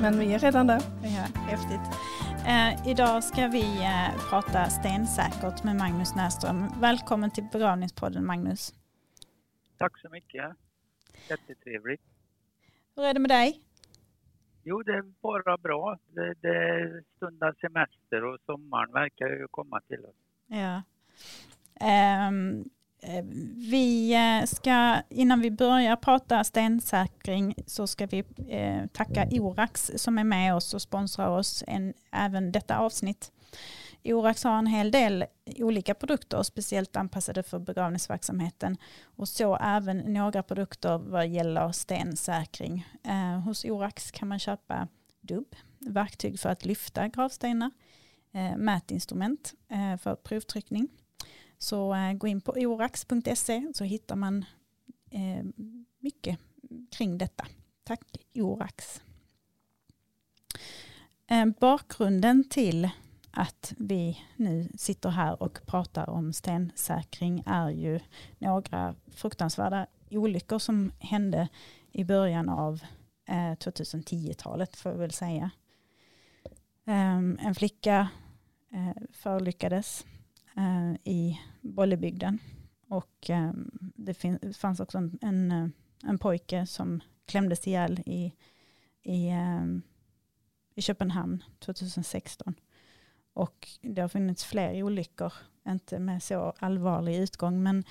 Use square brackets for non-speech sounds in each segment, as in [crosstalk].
men vi är redan där. Ja, häftigt. Eh, idag ska vi eh, prata stensäkert med Magnus Näström. Välkommen till begravningspodden Magnus. Tack så mycket. Jättetrevligt. Hur är det med dig? Jo, det är bara bra. Det, det stundar semester och sommaren verkar ju komma till oss. Ja. Um, Eh, vi eh, ska, innan vi börjar prata stensäkring så ska vi eh, tacka Orax som är med oss och sponsrar oss en, även detta avsnitt. Orax har en hel del olika produkter, speciellt anpassade för begravningsverksamheten och så även några produkter vad gäller stensäkring. Hos Orax kan man köpa dubb, verktyg för att lyfta gravstenar, mätinstrument för provtryckning. Så eh, gå in på orax.se så hittar man eh, mycket kring detta. Tack Orax. Eh, bakgrunden till att vi nu sitter här och pratar om stensäkring är ju några fruktansvärda olyckor som hände i början av 2010-talet får jag väl säga. En flicka förolyckades Eh, i Bollebygden och ehm, det fanns också en, en, eh, en pojke som klämdes ihjäl i, i, eh, i Köpenhamn 2016. Och det har funnits fler olyckor, inte med så allvarlig utgång, men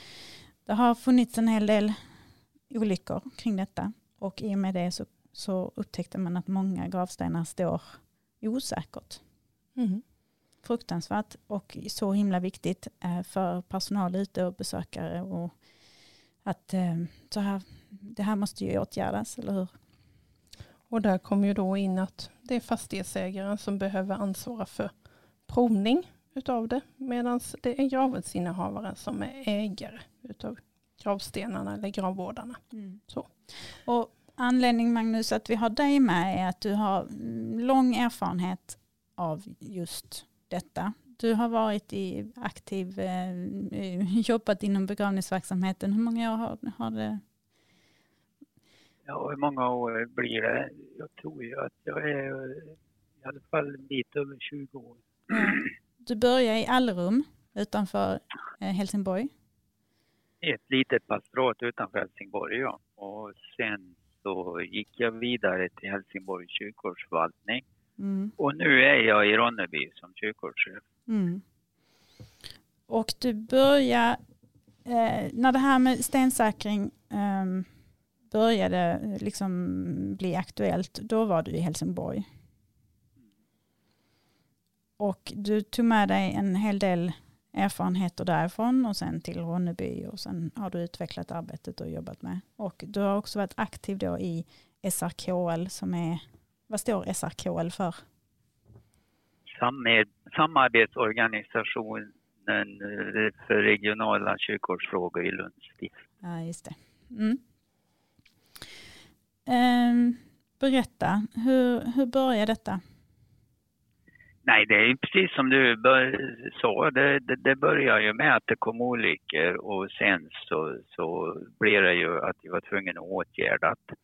det har funnits en hel del olyckor kring detta. Och i och med det så, så upptäckte man att många gravstenar står osäkert. Mm. Fruktansvärt och så himla viktigt eh, för personal ute och besökare. Och att eh, så här, det här måste ju åtgärdas, eller hur? Och där kommer ju då in att det är fastighetsägaren som behöver ansvara för provning utav det. Medan det är gravrättsinnehavaren som är ägare utav gravstenarna eller gravvårdarna. Mm. Så. Och anledning Magnus att vi har dig med är att du har lång erfarenhet av just detta. Du har varit i aktiv, eh, [laughs] jobbat inom begravningsverksamheten. Hur många år har, har det? Ja, hur många år blir det? Jag tror ju att jag är i alla fall en bit över 20 år. Du började i Allrum utanför eh, Helsingborg. Ett litet pastorat utanför Helsingborg, ja. Och sen så gick jag vidare till Helsingborgs kyrkogårdsförvaltning. Mm. Och nu är jag i Ronneby som kyrkogårdschef. Mm. Och du började, eh, när det här med stensäkring eh, började liksom bli aktuellt, då var du i Helsingborg. Och du tog med dig en hel del erfarenheter därifrån och sen till Ronneby och sen har du utvecklat arbetet och jobbat med. Och du har också varit aktiv då i SRKL som är, vad står SRKL för? Samarbetsorganisationen eh, för regionala kyrkogårdsfrågor i Lunds stift. Ja, just det. Mm. Um, berätta, hur, hur började detta? Nej, det är precis som du sa. Det, det, det började ju med att det kom olyckor och sen så, så blev det ju att jag var tvungen att åtgärda det.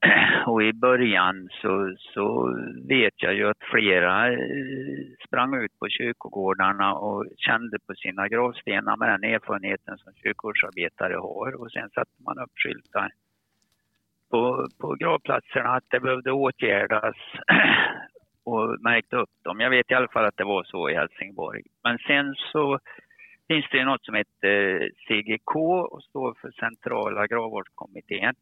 [clears throat] Och i början så, så vet jag ju att flera eh, sprang ut på kyrkogårdarna och kände på sina gravstenar med den erfarenheten som kyrkogårdsarbetare har. Och sen satte man upp skyltar på, på gravplatserna att det behövde åtgärdas [clears throat] och märkte upp dem. Jag vet i alla fall att det var så i Helsingborg. Men sen så finns det något som heter CGK och står för Centrala gravvårdskommittén.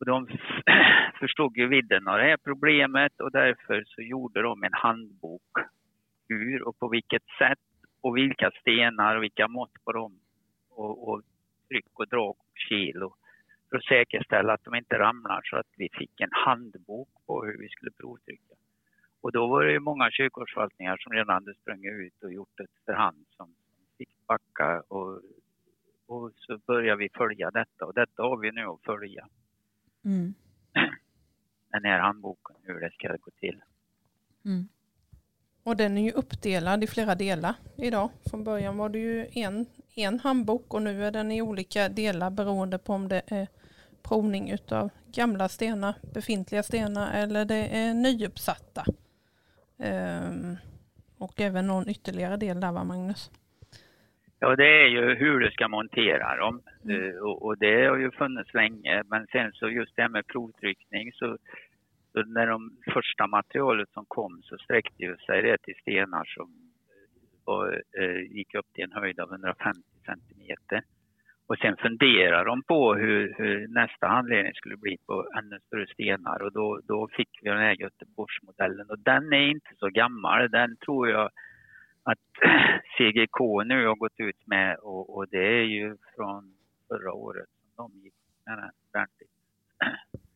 Och de [clears throat] förstod ju vidden av det här problemet och därför så gjorde de en handbok hur och på vilket sätt och vilka stenar och vilka mått på dem och, och tryck och drag och kilo för att säkerställa att de inte ramlar så att vi fick en handbok på hur vi skulle provtrycka. Och då var det många kyrkogårdsförvaltningar som redan hade sprungit ut och gjort ett för hand som fick backa och, och så började vi följa detta och detta har vi nu att följa. Mm. [laughs] Den här handboken, hur det ska gå till. Mm. Och den är ju uppdelad i flera delar idag. Från början var det ju en, en handbok och nu är den i olika delar beroende på om det är provning av gamla stenar, befintliga stenar eller det är nyuppsatta. Um, och även någon ytterligare del där va Magnus? Ja, det är ju hur du ska montera dem mm. uh, och, det har ju funnits länge. Men sen så just det här med provtryckning så, så när de första materialet som kom så sträckte ju sig det till stenar som var, uh, gick upp till en höjd av 150 centimeter. Och sen funderar de på hur, hur, nästa handledning skulle bli på ännu större stenar och då, då fick vi den här Göteborgsmodellen och den är inte så gammal. Den tror jag att [clears throat] CGK nu har gått ut med och, och det är ju från förra året som de gick med den.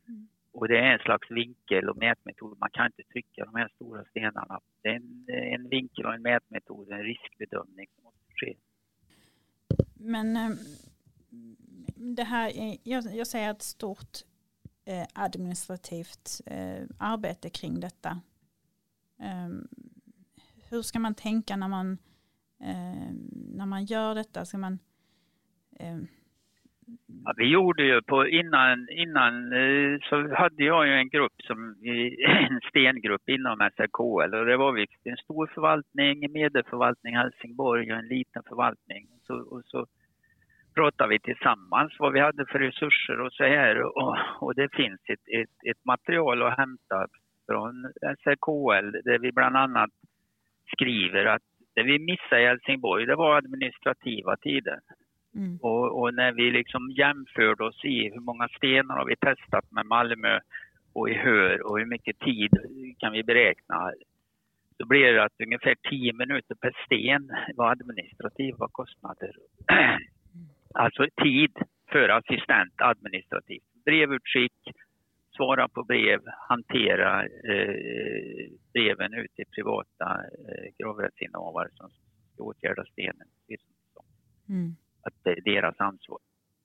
Mm. Och det är en slags vinkel och mätmetod. Man kan inte trycka de här stora stenarna. Det är en, en vinkel och en mätmetod, en riskbedömning som måste ske. Men eh, det här är, jag, jag säger ett stort eh, administrativt eh, arbete kring detta. Hur ska man tänka när man, eh, när man gör detta? Ska man, eh... ja, vi gjorde ju på innan, innan eh, så hade jag ju en grupp som [clears throat] en stengrupp inom SRKL och det var vi en stor förvaltning, en medelförvaltning Helsingborg och en liten förvaltning. Så, och så pratade vi tillsammans vad vi hade för resurser och så här och, och det finns ett, ett, ett material att hämta från SRKL där vi bland annat skriver att det vi missade i Helsingborg det var administrativa tider. Mm. Och, och, när vi liksom jämförde oss i hur många stenar har vi testat med Malmö och i Hör och hur mycket tid kan vi beräkna så blir det att ungefär 10 minuter per sten var administrativa kostnader. [clears throat] Alltså tid för assistent administrativt. Brevutskick, svara på brev, hantera eh, breven ut till privata eh, gravrättsinnehavare som ska åtgärda stenen. Mm. Att det är deras ansvar.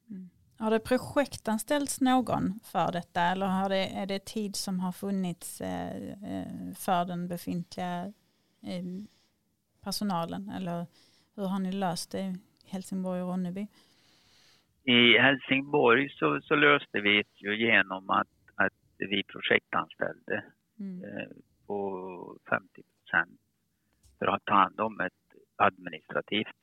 Mm. Har det projektanställts någon för detta eller har det, är det tid som har funnits eh, eh för den befintliga eh, personalen eller hur har ni löst det i Helsingborg och Ronneby? I Helsingborg så, så löste vi det genom att vi projektanställde mm. eh, på 50 procent för att ta hand om ett administrativt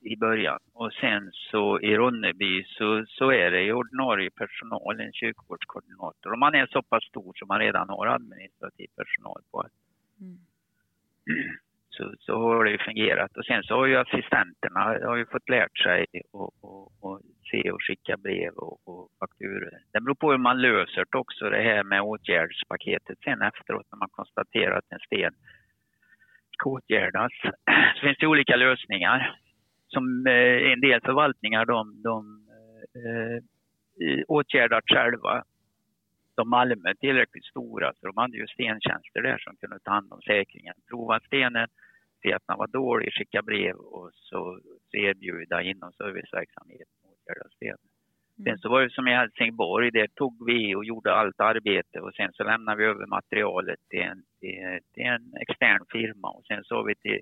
i början. Och sen så i Ronneby så, så är det ordinarie personal, en kyrkogårdskoordinator. Och man är så pass stor som man redan har administrativ personal på. Mm. [clears throat] Så, så har det ju fungerat. Och sen så har ju assistenterna har ju fått lärt sig att se och skicka brev och, och fakturor. Det beror på hur man löser det också, det här med åtgärdspaketet sen efteråt när man konstaterar att en sten ska åtgärdas. Så finns det olika lösningar. Som eh, en del förvaltningar de, de eh, åtgärdar själva. De Malmö tillräckligt stora så de hade ju stentjänster där som kunde ta hand om säkringen. Prova stenen, se att den var dålig, skicka brev och så, så erbjuda inom serviceverksamhet Gärdalssten. Mm. Sen så var det som i Helsingborg, där tog vi och gjorde allt arbete och sen så lämnade vi över materialet till en, till, till en extern firma och sen sa vi till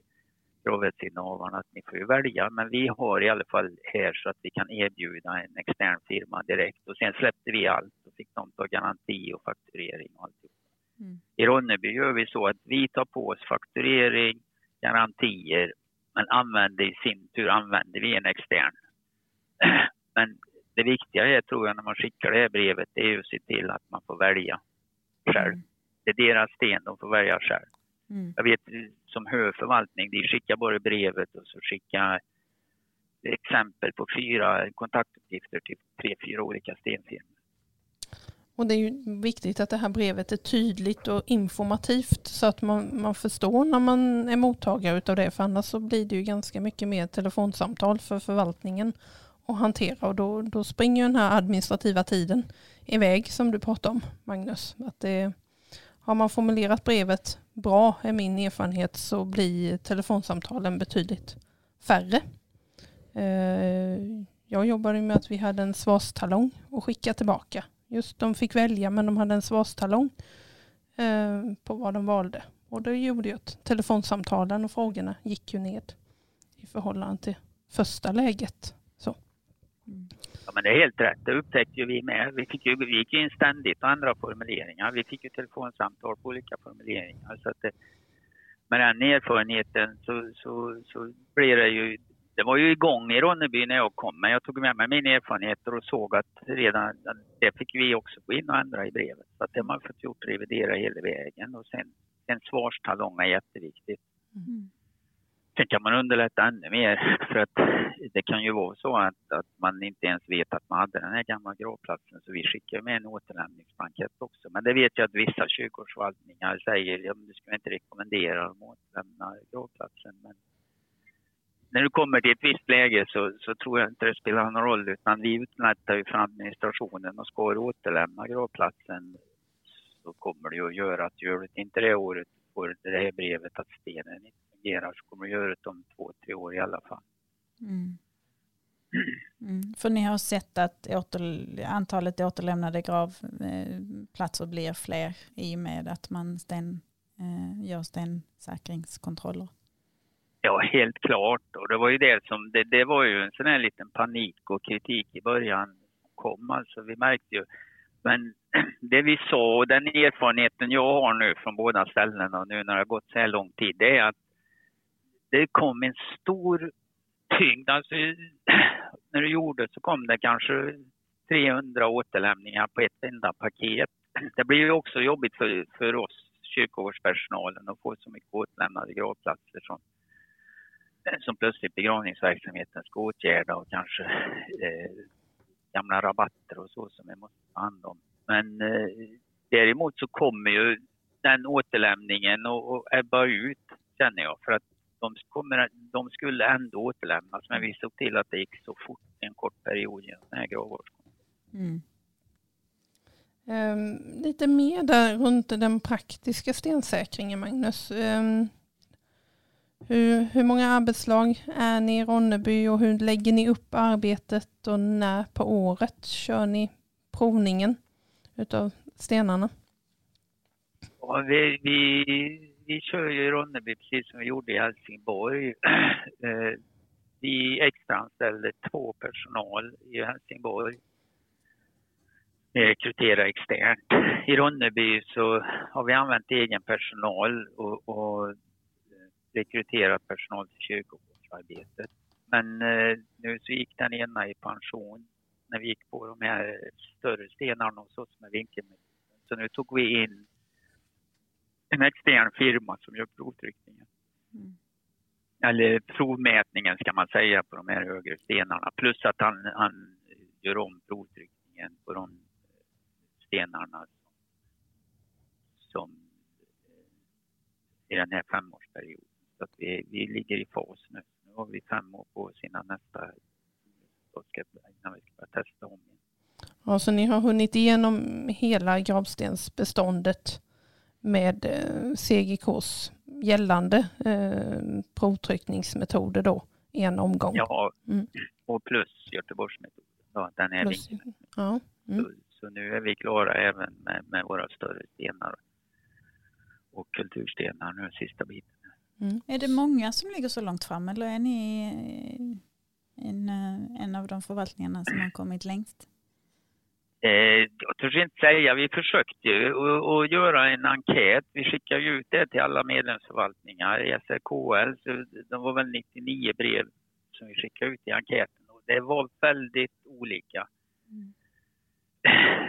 gravrättsinnehavarna att ni får ju välja men vi har i alla fall här så att vi kan erbjuda en extern firma direkt och sen släppte vi allt och fick de ta garanti och fakturering och allt. Mm. I Ronneby gör vi så att vi tar på oss fakturering, garantier men använder i sin tur använder vi en extern [clears throat] men det viktiga är, tror jag, när man skickar det här brevet, det är att se till att man får välja själv. Mm. Det är deras sten, de får välja själv. Mm. Jag vet som förvaltning, de skickar bara brevet och så skickar exempel på fyra kontaktuppgifter till tre, fyra olika stenfirmor. Och det är ju viktigt att det här brevet är tydligt och informativt så att man, man förstår när man är mottagare av det. För annars så blir det ju ganska mycket mer telefonsamtal för förvaltningen att hantera och då, då springer den här administrativa tiden iväg som du pratade om Magnus. Att det, har man formulerat brevet bra är min erfarenhet så blir telefonsamtalen betydligt färre. Eh, jag jobbade med att vi hade en svarstalong att skicka tillbaka. Just de fick välja men de hade en svarstalong eh, på vad de valde. Och det gjorde ju att telefonsamtalen och frågorna gick ju ned i förhållande till första läget. men det är helt rätt. Det upptäckte ju vi med. Vi, fick ju, vi gick in ständigt på andra formuleringar. Vi fick ju telefonsamtal på olika formuleringar. Så att det, med den erfarenheten så, så, så blir det ju det var ju igång i Ronneby när jag kom, men jag tog med mig mina erfarenheter och såg att redan det fick vi också gå in och ändra i brevet. Så att det har man fått gjort revidera hela vägen och sen en svarstalong är jätteviktigt. Mm. Sen kan man underlätta ännu mer [laughs] för att det kan ju vara så att, att man inte ens vet att man hade den här gamla gravplatsen så vi skickar med en återlämningsblankett också. Men det vet jag att vissa kyrkogårdsförvaltningar säger, ja men du ska inte rekommendera att återlämna gravplatsen. Men när du kommer till ett visst läge så, så tror jag inte det spelar någon roll utan vi utlättar ju för administrationen och ska du återlämna gravplatsen så kommer det ju att göra att gör du inte det året får det här brevet att stenen inte fungerar så kommer du göra det om två, tre år i alla fall. Mm. [clears throat] Mm. För ni har sett att åter, antalet återlämnade gravplatser blir fler i och med att man sten, eh, gör stensäkringskontroller? Ja, helt klart. Och det var ju det som, det, det var ju en sån här liten panik och kritik i början kom. Alltså vi märkte ju, men [clears throat] det vi sa, och den erfarenheten jag har nu från båda ställena och nu när det har gått så här lång tid, det är att det kom en stor tyngd. Alltså, [clears throat] när du gjorde så kom det kanske 300 återlämningar på ett enda paket. [clears throat] Det blir ju också jobbigt för, för oss kyrkogårdspersonalen att få så mycket återlämnade gravplatser som som plötsligt begravningsverksamheten ska åtgärda och kanske eh, gamla rabatter och så som vi måste ta hand om. Men eh, däremot så kommer ju den återlämningen att ebba ut känner jag för att de, kommer, de skulle ändå återlämnas men vi såg till att det gick så fort i en kort period genom den här gravvårdskontoret. Mm. Um, lite mer där runt den praktiska stensäkringen Magnus. Um, hur, hur många arbetslag är ni i Ronneby och hur lägger ni upp arbetet och när på året kör ni provningen utav stenarna? Ja, vi, vi, vi kör ju i Ronneby precis som vi gjorde i Helsingborg. [clears throat] Eh, vi extraanställde två personal i Helsingborg. Vi rekryterar externt. I Ronneby så har vi använt egen personal och, och rekryterat personal till kyrkogårdsarbetet. Men eh, nu så gick den ena i pension när vi gick på de här större stenarna hos oss med vinkelmetoden. Så nu tog vi in en extern firma som gör provtryckningen. Mm. Eller provmätningen ska man säga på de här högre stenarna. Plus att han, han gör om provtryckningen på de stenarna som, som i den här femårsperioden. Så att vi, vi ligger i fas nu. Nu har vi fem år på oss innan nästa ska, innan vi ska börja testa om igen. Ja, så ni har hunnit igenom hela gravstensbeståndet med eh, CGKs gällande eh, provtryckningsmetoder då i en omgång? Ja, mm. och plus Göteborgsmetoden. Då, den är plus, ja. Mm. Så, så, nu är vi klara även med, med våra större stenar och kulturstenar nu sista biten. Mm. Är det många som ligger så långt fram eller är ni en, en av de förvaltningarna som har kommit längst? Eh, jag törs inte säga. Vi försökte ju att göra en enkät. Vi skickade ut det till alla medlemsförvaltningar i SRKL. Så det var väl 99 brev som vi skickade ut i enkäten. Och det var väldigt olika. Mm.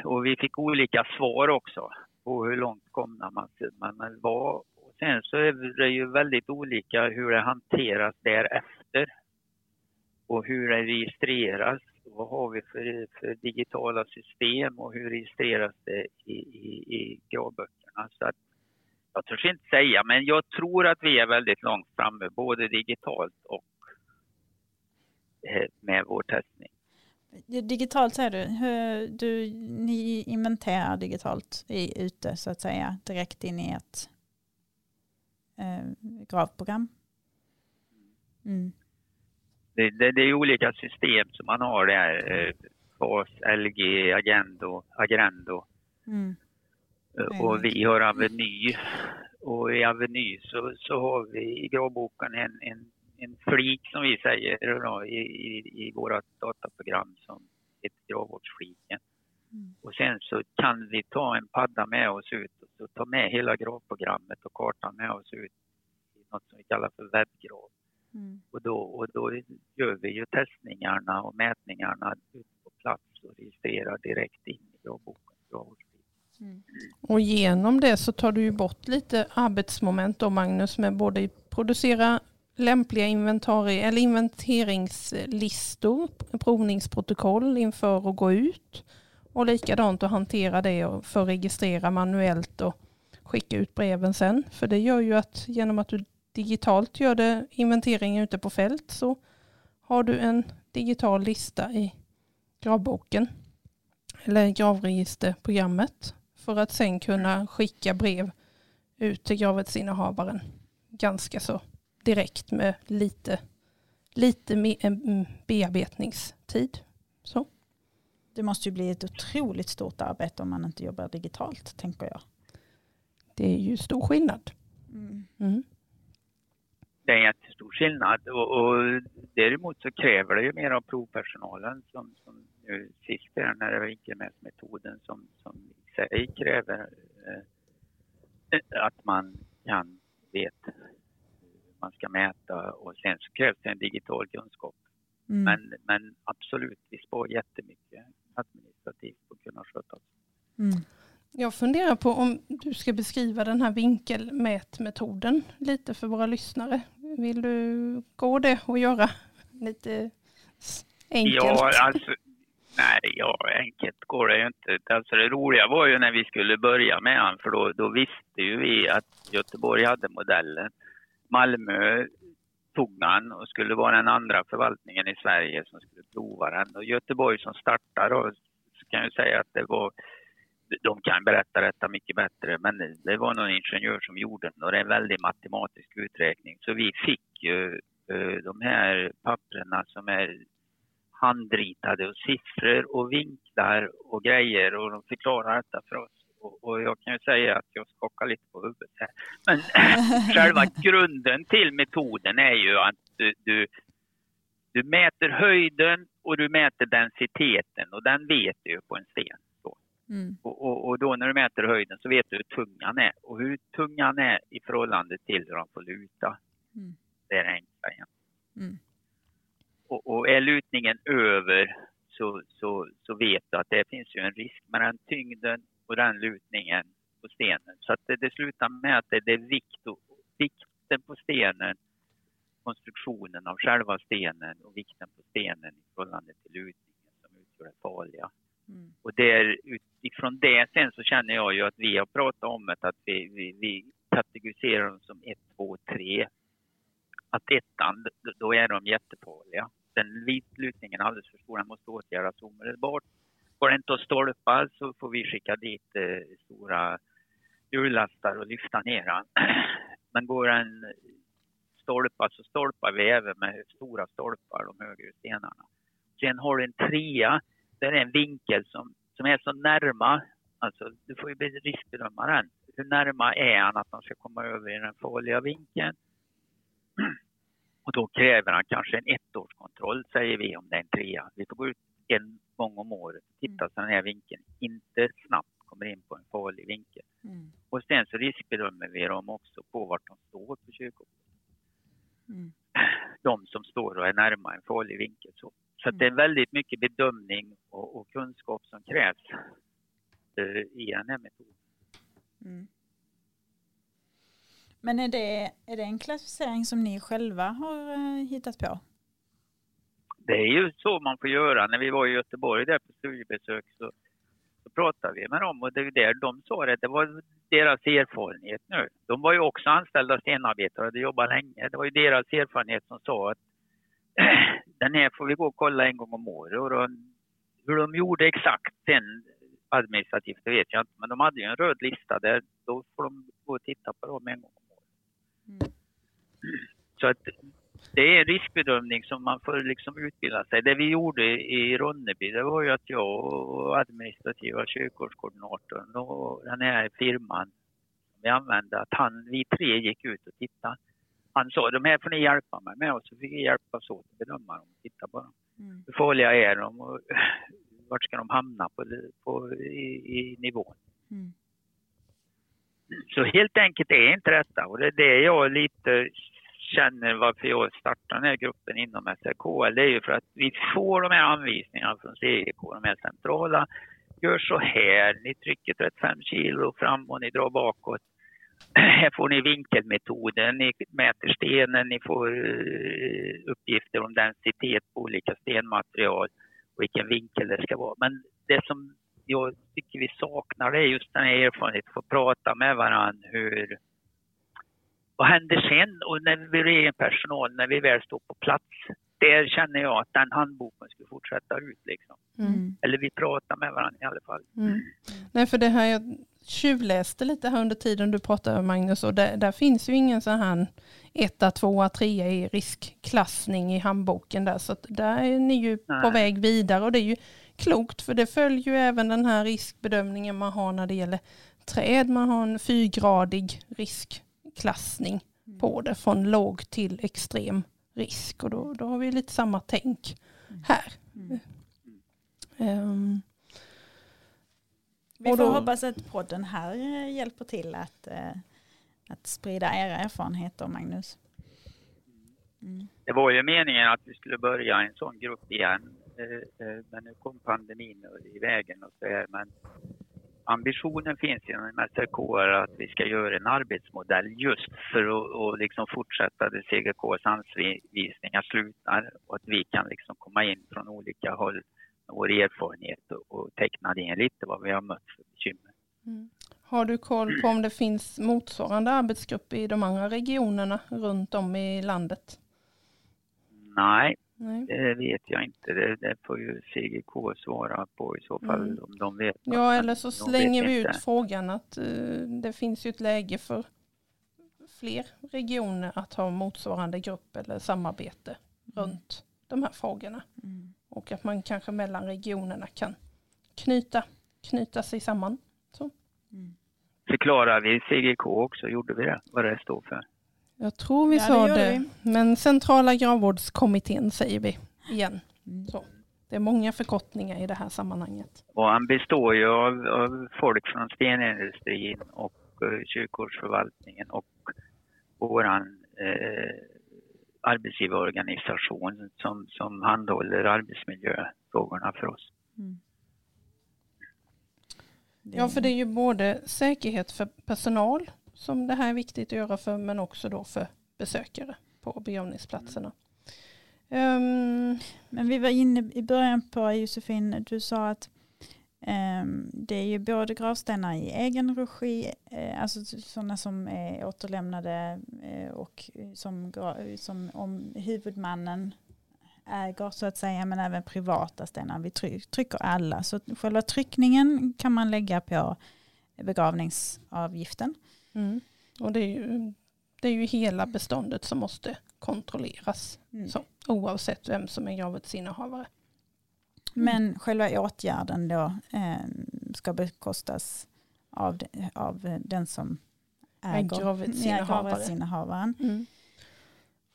Och vi fick olika svar också på hur långt komna man, man var Sen så är det ju väldigt olika hur det hanteras därefter och hur det registreras. Vad har vi för, för digitala system och hur registreras det i, i, i gravböckerna? Så att, jag törs inte säga, men jag tror att vi är väldigt långt framme, både digitalt och eh, med vår testning. Digitalt säger du, du ni inventerar digitalt i, ute så att säga direkt in i ett gravprogram. Mm. Det, det, det, är olika system som man har där. FAS, eh, LG, Agendo, Agrendo. Mm. Eh, och vi har Aveny. Och i Aveny så, så har vi i gravboken en, en, en flik som vi säger då, i, i, i våra dataprogram som till gravvårdsfliken. Mm. Och sen så kan vi ta en padda med oss ut och ta med hela gravprogrammet och kartan med oss ut i något som vi kallar för webbgrav. Mm. Och, då, och då gör vi ju testningarna och mätningarna ute på plats och registrerar direkt in i gravboken. Mm. Och genom det så tar du ju bort lite arbetsmoment då Magnus med både producera lämpliga inventarier eller inventeringslistor, provningsprotokoll inför att gå ut och likadant att hantera det för att registrera manuellt och skicka ut breven sen. För det gör ju att genom att du digitalt gör det inventering ute på fält så har du en digital lista i gravboken eller gravregisterprogrammet för att sen kunna skicka brev ut till gravrättsinnehavaren ganska så direkt med lite, lite mm, bearbetningstid. Så. Det måste ju bli ett otroligt stort arbete om man inte jobbar digitalt, tänker jag. Det är ju stor skillnad. Mm. Mm. Det är en jättestor skillnad och, och däremot så kräver det ju mer av provpersonalen som, som nu sist är när det var enkelmätsmetoden som, som i sig kräver eh, att man kan vet hur man ska mäta och sen så krävs det en digital kunskap. Mm. Men, men absolut, vi spar jättemycket administrativt på att kunna sköta oss. Mm. Jag funderar på om du ska beskriva den här vinkelmätmetoden lite för våra lyssnare. Vill du gå det och göra lite enkelt? Ja, alltså, nej, ja, enkelt går det ju inte. Alltså det roliga var ju när vi skulle börja med han, för då, då visste ju vi att Göteborg hade modellen. Malmö tog man och skulle vara den andra förvaltningen i Sverige som skulle prova den. Och Göteborg som startade, och kan jag säga att det var de kan berätta detta mycket bättre, men det var någon ingenjör som gjorde den och det är en väldigt matematisk uträkning. Så vi fick ju eh, de här papperna som är handritade och siffror och vinklar och grejer och de förklarar detta för oss. Och, och jag kan ju säga att jag skakar lite på huvudet här. Men [laughs] själva grunden till metoden är ju att du, du, du mäter höjden och du mäter densiteten och den vet du ju på en sten. Mm. Och, och, och, då när du mäter höjden så vet du hur tung han är. Och hur tung han är i förhållande till hur han får luta. Mm. Det är det enkla igen. Mm. Och, och, är lutningen över så, så, så vet du att det finns ju en risk med den tyngden och den lutningen på stenen. Så att det, det slutar med att det, det är vikt och, vikten på stenen, konstruktionen av själva stenen och vikten på stenen i förhållande till lutningen som utgör det farliga. Mm. Och där, utifrån det sen så känner jag ju att vi har pratat om det, att vi, vi, vi kategoriserar dem som 1, 2, 3. Att ettan, då är de jättefarliga. Den vitlutningen är alldeles för stor, den måste åtgärdas omedelbart. Går det inte att stolpa så får vi skicka dit eh, stora hjullastare och lyfta ner den. [clears throat] Men går en stolpa så stolpar vi även med stora stolpar, de högre stenarna. Sen har du en trea där är en vinkel som, som är så närma, alltså du får ju riskbedöma den. Hur närma är han att han ska komma över i den farliga vinkeln? [clears throat] Och då kräver han kanske en ettårskontroll säger vi om det är en trea. Vi får gå ut en gång om året och titta så den här vinkeln inte snabbt kommer in på en farlig vinkel. Mm. Och sen så riskbedömer vi dem också på vart de står på kyrkogården. Mm. De som står och är närma en farlig vinkel. Så så det är väldigt mycket bedömning och, och kunskap som krävs uh, i den här metoden. Mm. Men är det, är det en klassificering som ni själva har uh, hittat på? Det är ju så man får göra. När vi var i Göteborg där på studiebesök så, så pratade vi med dem och det är där de sa det. Det var deras erfarenhet nu. De var ju också anställda stenarbetare och hade jobbat länge. Det var ju deras erfarenhet som sa att [clears throat] den här får vi gå och kolla en gång om året. Och då, hur de gjorde exakt sen administrativt, det vet jag inte. Men de hade ju en röd lista där. Då får de gå och titta på dem en gång om året. Mm. Så att det är riskbedömning som man får liksom utbilda sig. Det vi gjorde i Ronneby, det var ju att jag och administrativa kyrkogårdskoordinatorn och den här firman som vi använde, att han, vi tre gick ut och tittade han sa de här får ni hjälpa mig med och så fick vi hjälpas åt att bedöma dem och titta på dem. Mm. Hur farliga är de och [clears throat] vart ska de hamna på, på i, i nivån. Mm. Så helt enkelt är inte detta och det är det jag lite känner varför jag startar den här gruppen inom SRK. Det är ju för att vi får de här anvisningarna från CEK, de här centrala. Gör så här, ni trycker 35 kilo fram och ni drar bakåt. [clears throat] Här får ni vinkelmetoden, ni mäter stenen, ni får eh, uppgifter om densitet på olika stenmaterial och vilken vinkel det ska vara. Men det som jag tycker vi saknar det är just den här erfarenheten, att få prata med varandra hur vad händer sen och när vi är personal, när vi väl står på plats? Där känner jag att den handboken skulle fortsätta ut liksom. Mm. Eller vi pratar med varandra i alla fall. Mm. Nej för det här jag tjuvläste lite här under tiden du pratade Magnus och där, där finns ju ingen sån här etta, tvåa, trea i riskklassning i handboken där. Så där är ni ju Nej. på väg vidare och det är ju klokt för det följer ju även den här riskbedömningen man har när det gäller träd. Man har en fyrgradig riskklassning mm. på det från låg till extrem risk och då, då har vi lite samma tänk mm. här. Mm. Um, vi får då, hoppas att podden här hjälper till att, uh, att sprida era erfarenheter Magnus. Mm. Det var ju meningen att vi skulle börja en sån grupp igen Eh, eh, men nu kom pandemin i vägen och så här. Men ambitionen finns inom SRK att vi ska göra en arbetsmodell just för att och liksom fortsätta där CGKs anvisningar slutar och att vi kan liksom komma in från olika håll med vår erfarenhet och, och teckna in lite vad vi har mött för bekymmer. Mm. Har du koll på om det finns motsvarande arbetsgrupper i de andra regionerna runt om i landet? Nej, Nej. Det vet jag inte. Det, det får ju CGK svara på i så fall mm. om de vet. Ja, eller så slänger vi ut frågan att uh, det finns ju ett läge för fler regioner att ha motsvarande grupp eller samarbete mm. runt de här frågorna. Mm. Och att man kanske mellan regionerna kan knyta, knyta sig samman. Så. Mm. Förklarar vi CGK också, gjorde vi det, vad det står för? Jag tror vi ja, sa det, det. men centrala gravvårdskommittén säger vi igen. Mm. Så. Det är många förkortningar i det här sammanhanget. Och han består ju av, av folk från stenindustrin och uh, kyrkogårdsförvaltningen och vår eh, arbetsgivarorganisation som, som handhåller arbetsmiljöfrågorna för oss. Mm. Ja, för det är ju både säkerhet för personal som det här är viktigt att göra för, men också då för besökare på begravningsplatserna. Um, men vi var inne i början på Josefin, du sa att um, det är ju både gravstenar i egen regi, eh, alltså sådana som är återlämnade eh, och som, som om huvudmannen äger så att säga, men även privata stenar. Vi trycker alla, så själva tryckningen kan man lägga på begravningsavgiften. Mm. Och det är, ju, det är ju hela beståndet som måste kontrolleras. Mm. Så, oavsett vem som är gravrättsinnehavare. Men själva åtgärden då eh, ska bekostas av, av den som äger gravrättsinnehavaren. Mm.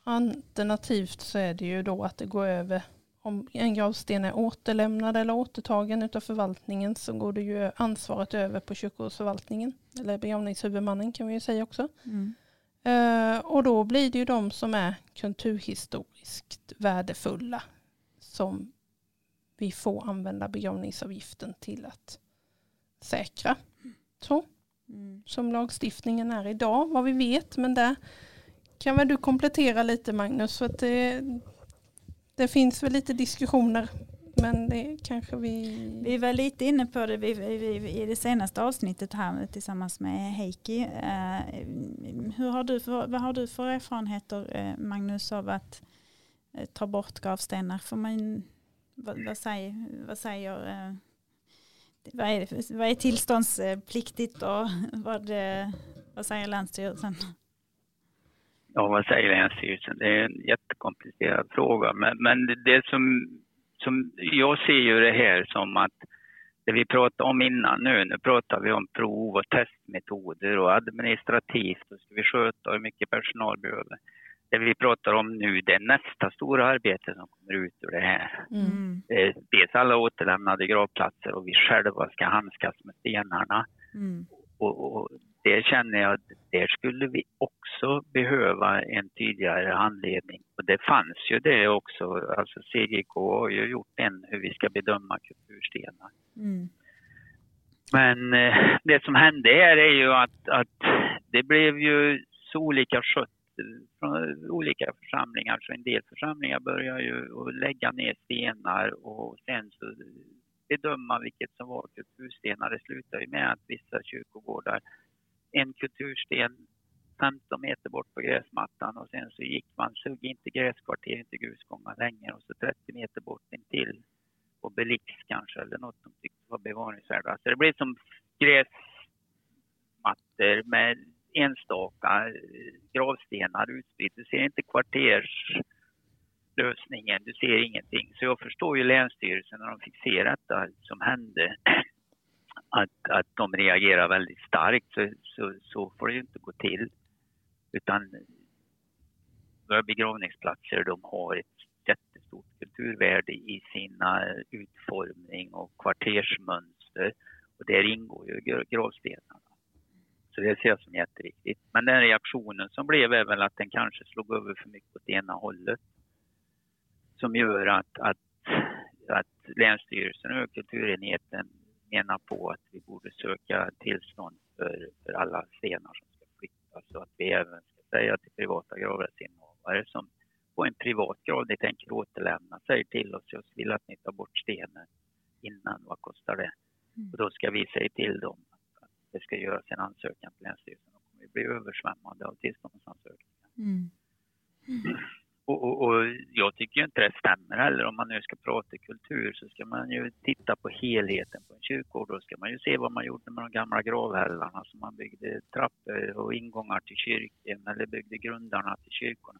Alternativt så är det ju då att det går över om en gravsten är återlämnad eller återtagen av förvaltningen så går det ju ansvaret över på kyrkogårdsförvaltningen. Eller begravningshuvudmannen kan vi ju säga också. Mm. Uh, och då blir det ju de som är kulturhistoriskt värdefulla som vi får använda begravningsavgiften till att säkra. Så. Mm. Som lagstiftningen är idag, vad vi vet. Men där kan väl du komplettera lite Magnus. För att det, det finns väl lite diskussioner men det kanske vi... Vi var lite inne på det vi, vi, i det senaste avsnittet här tillsammans med Heikki. Eh, hur har du för, vad har du för erfarenheter eh, Magnus av att eh, ta bort gravstenar? Får man, vad, vad säger, vad, säger eh, vad, är, vad är tillståndspliktigt och [laughs] vad, eh, vad säger Länsstyrelsen? Ja, vad säger Länsstyrelsen? Det är en jättekomplicerad fråga. Men, men det som, som, jag ser ju det här som att det vi pratade om innan nu, nu pratar vi om prov och testmetoder och administrativt och ska vi sköta hur mycket personal behöver. Det vi pratar om nu, det är nästa stora arbete som kommer ut ur det här. Mm. Dels alla återlämnade gravplatser och vi själva ska handskas med stenarna. Mm. Och, och det känner jag där skulle vi också behöva en tydligare handledning. Och det fanns ju det också. Alltså CGK har ju gjort en hur vi ska bedöma kulturstenar. Mm. Men eh, det som hände här är ju att, att det blev ju så olika skött från olika församlingar. Så en del församlingar börjar ju lägga ner stenar och sen så bedöma vilket som var kulturstenar. Det slutar ju med att vissa kyrkogårdar, en kultursten 15 meter bort på gräsmattan och sen så gick man, sugg inte gräskvarter, inte grusgångar längre och så 30 meter bort intill och Belix kanske eller något de tyckte var bevaringsvärda. Så alltså, det blev som gräsmattor med enstaka eh, gravstenar utspritt. Du ser inte kvarterslösningen, du ser ingenting. Så jag förstår ju Länsstyrelsen när de fick se detta som hände [clears throat] att, att de reagerar väldigt starkt. Så, så, så får det ju inte gå till. Utan våra begravningsplatser de har ett jättestort kulturvärde i sina utformning och kvartersmönster. Och där ingår ju gravstenarna. Så det ser jag som jätteviktigt. Men den reaktionen som blev är väl att den kanske slog över för mycket åt ena hållet. Som gör att, att, att Länsstyrelsen och kulturenheten menar på att vi borde söka tillstånd för, för alla stenar som ska flyttas och att vi även ska säga till privata gravrättsinnehavare som på en privat grav ni tänker återlämna, säg till oss, jag vill att ni tar bort stenen innan, vad kostar det? Mm. Och då ska vi säga till dem det ska göras en ansökan till Länsstyrelsen. Då kommer bli översvämmade av tillståndsansökningar. Mm. Mm. Och, och, och, jag tycker inte det stämmer heller. Om man nu ska prata kultur så ska man ju titta på helheten på en kyrkogård. Då ska man ju se vad man gjorde med de gamla gravhällarna som man byggde trappor och ingångar till kyrkan eller byggde grundarna till kyrkorna.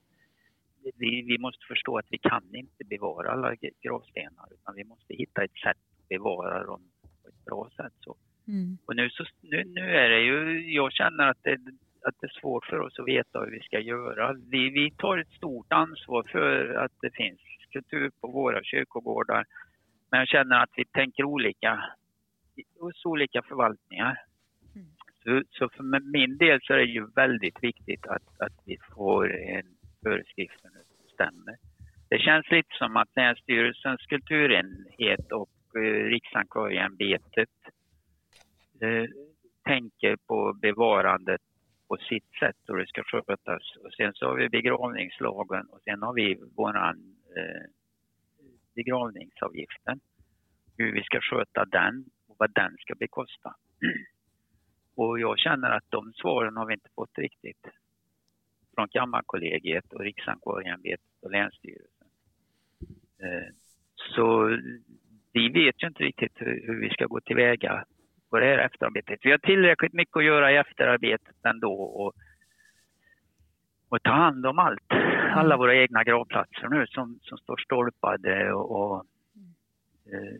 Vi, vi måste förstå att vi kan inte bevara alla gravstenar utan vi måste hitta ett sätt att bevara dem på ett bra sätt. Så. Mm. Och nu, så, nu, nu är det ju, jag känner att det, att det är svårt för oss att veta hur vi ska göra. Vi, vi tar ett stort ansvar för att det finns kultur på våra kyrkogårdar. Men jag känner att vi tänker olika hos olika förvaltningar. Mm. Så, så, för min del så är det ju väldigt viktigt att, att vi får en föreskrift som stämmer. Det känns lite som att Länsstyrelsens kulturenhet och eh, Riksantikvarieämbetet eh, tänker på bevarandet på sitt sätt hur det ska skötas. Och sen så har vi begravningslagen och sen har vi vår eh, begravningsavgiften. Hur vi ska sköta den och vad den ska bekosta. [clears throat] Och jag känner att de svaren har vi inte fått riktigt från Kammarkollegiet och Riksantikvarieämbetet och Länsstyrelsen. Eh, så vi vet ju inte riktigt hur vi ska gå tillväga på det här efterarbetet. Vi har tillräckligt mycket att göra i efterarbetet ändå och, och ta hand om allt. Alla våra egna gravplatser nu som, som står stolpade och, och eh,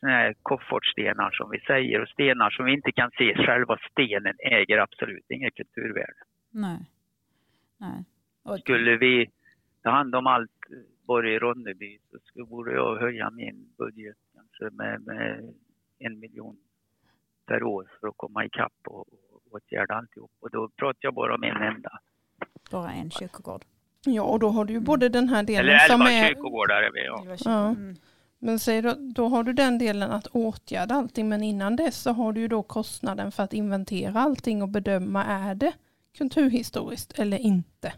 såna här koffertstenar som vi säger och stenar som vi inte kan se. Själva stenen äger absolut inget kulturvärde. Nej. Nej. Och... Skulle vi ta hand om allt bara i Ronneby så skulle, jag höja min budget kanske med, med en miljon per år för att komma ikapp och, och åtgärda alltihop. Och då pratar jag bara om en enda. Bara en kyrkogård? Ja, och då har du ju både den här delen Eller som är... kyrkogårdar är vi, ja. ja. Mm. Men säg då, då har du den delen att åtgärda allting, men innan dess så har du ju då kostnaden för att inventera allting och bedöma är det kulturhistoriskt eller inte.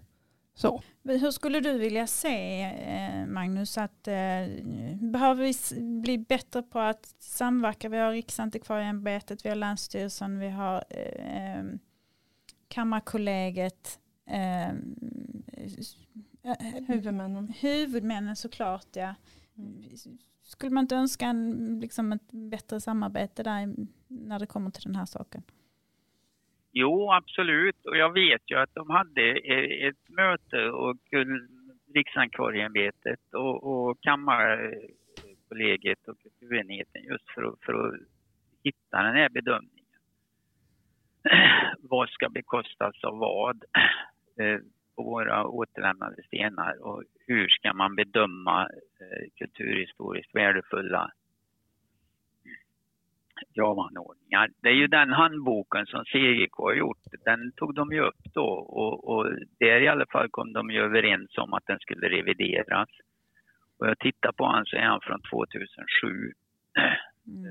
Så. Hur skulle du vilja se, eh, Magnus, att eh, behöver vi bli bättre på att samverka? Vi har Riksantikvarieämbetet, vi har Länsstyrelsen, vi har eh, eh Kammarkollegiet. Eh, huvudmännen. Huvudmännen såklart, ja. Mm. Skulle man inte önska en, liksom ett bättre samarbete där när det kommer till den här saken? Jo, absolut. Och jag vet ju att de hade e-, ett möte och Riksantikvarieämbetet och, och Kammarkollegiet och kulturenheten just för att, för att hitta den här bedömningen. [clears throat] vad ska bekostas av vad? [clears throat] Eh, på våra återlämnade stenar och hur ska man bedöma eh, kulturhistoriskt värdefulla gravanordningar. Det är ju den handboken som CGK har gjort, den tog de ju upp då och, och där i alla fall kom de ju överens om att den skulle revideras. Och jag tittar på han så är han från 2007. Mm.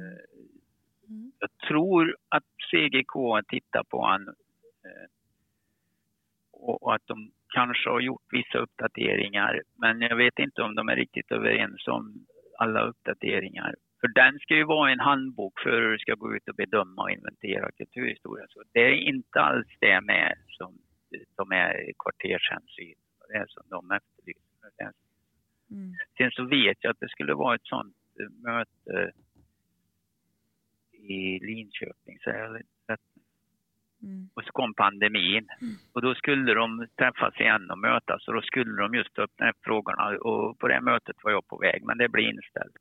Mm. Jag tror att CGK tittar på han eh, och att de kanske har gjort vissa uppdateringar men jag vet inte om de är riktigt överens om alla uppdateringar. För den ska ju vara en handbok för hur du ska gå ut och bedöma och inventera kulturhistoria. Så det är inte alls det med som de är kvartershänsyn, det är som de efterlyser. Mm. Sen så vet jag att det skulle vara ett sånt möte i Linköping, så jag Mm. Och så kom pandemin mm. och då skulle de träffas igen och mötas och då skulle de just ta upp de här frågorna och på det mötet var jag på väg men det blev inställt.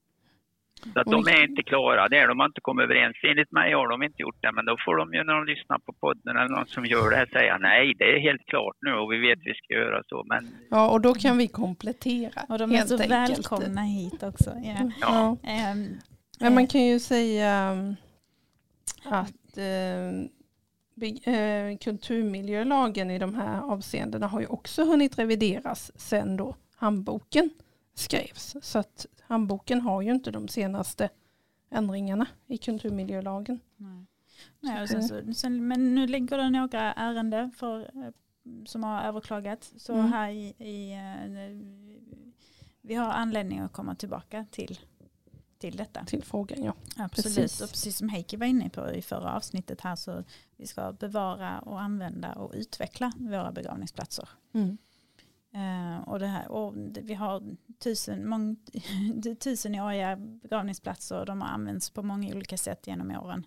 Så att de är inte klara där, de har inte kommit överens. Enligt mig har de inte gjort det, men då får de ju när de lyssnar på podden eller någon som gör det här säga nej, det är helt klart nu och vi vet att vi ska göra så. Men... Ja, och då kan vi komplettera. Och de är så enkelt. välkomna hit också. Yeah. Ja. ja. Um, men man kan ju säga um, att uh, kulturmiljölagen i de här avseendena har ju också hunnit revideras sen då handboken skrevs. Så att handboken har ju inte de senaste ändringarna i kulturmiljölagen. Nej. Nej, sen så, sen, men nu ligger det några ärenden för, eh, som har överklagats. Så mm. här i, i, eh, vi har anledning att komma tillbaka till, till detta. Till frågan ja. Absolut. Precis. Och precis som Heikki var inne på i förra avsnittet här så vi ska bevara och använda och utveckla våra begravningsplatser. Mm. Uh, och, det här, och vi har tusen, mång, [laughs] tusenåriga begravningsplatser och de har använts på många olika sätt genom åren.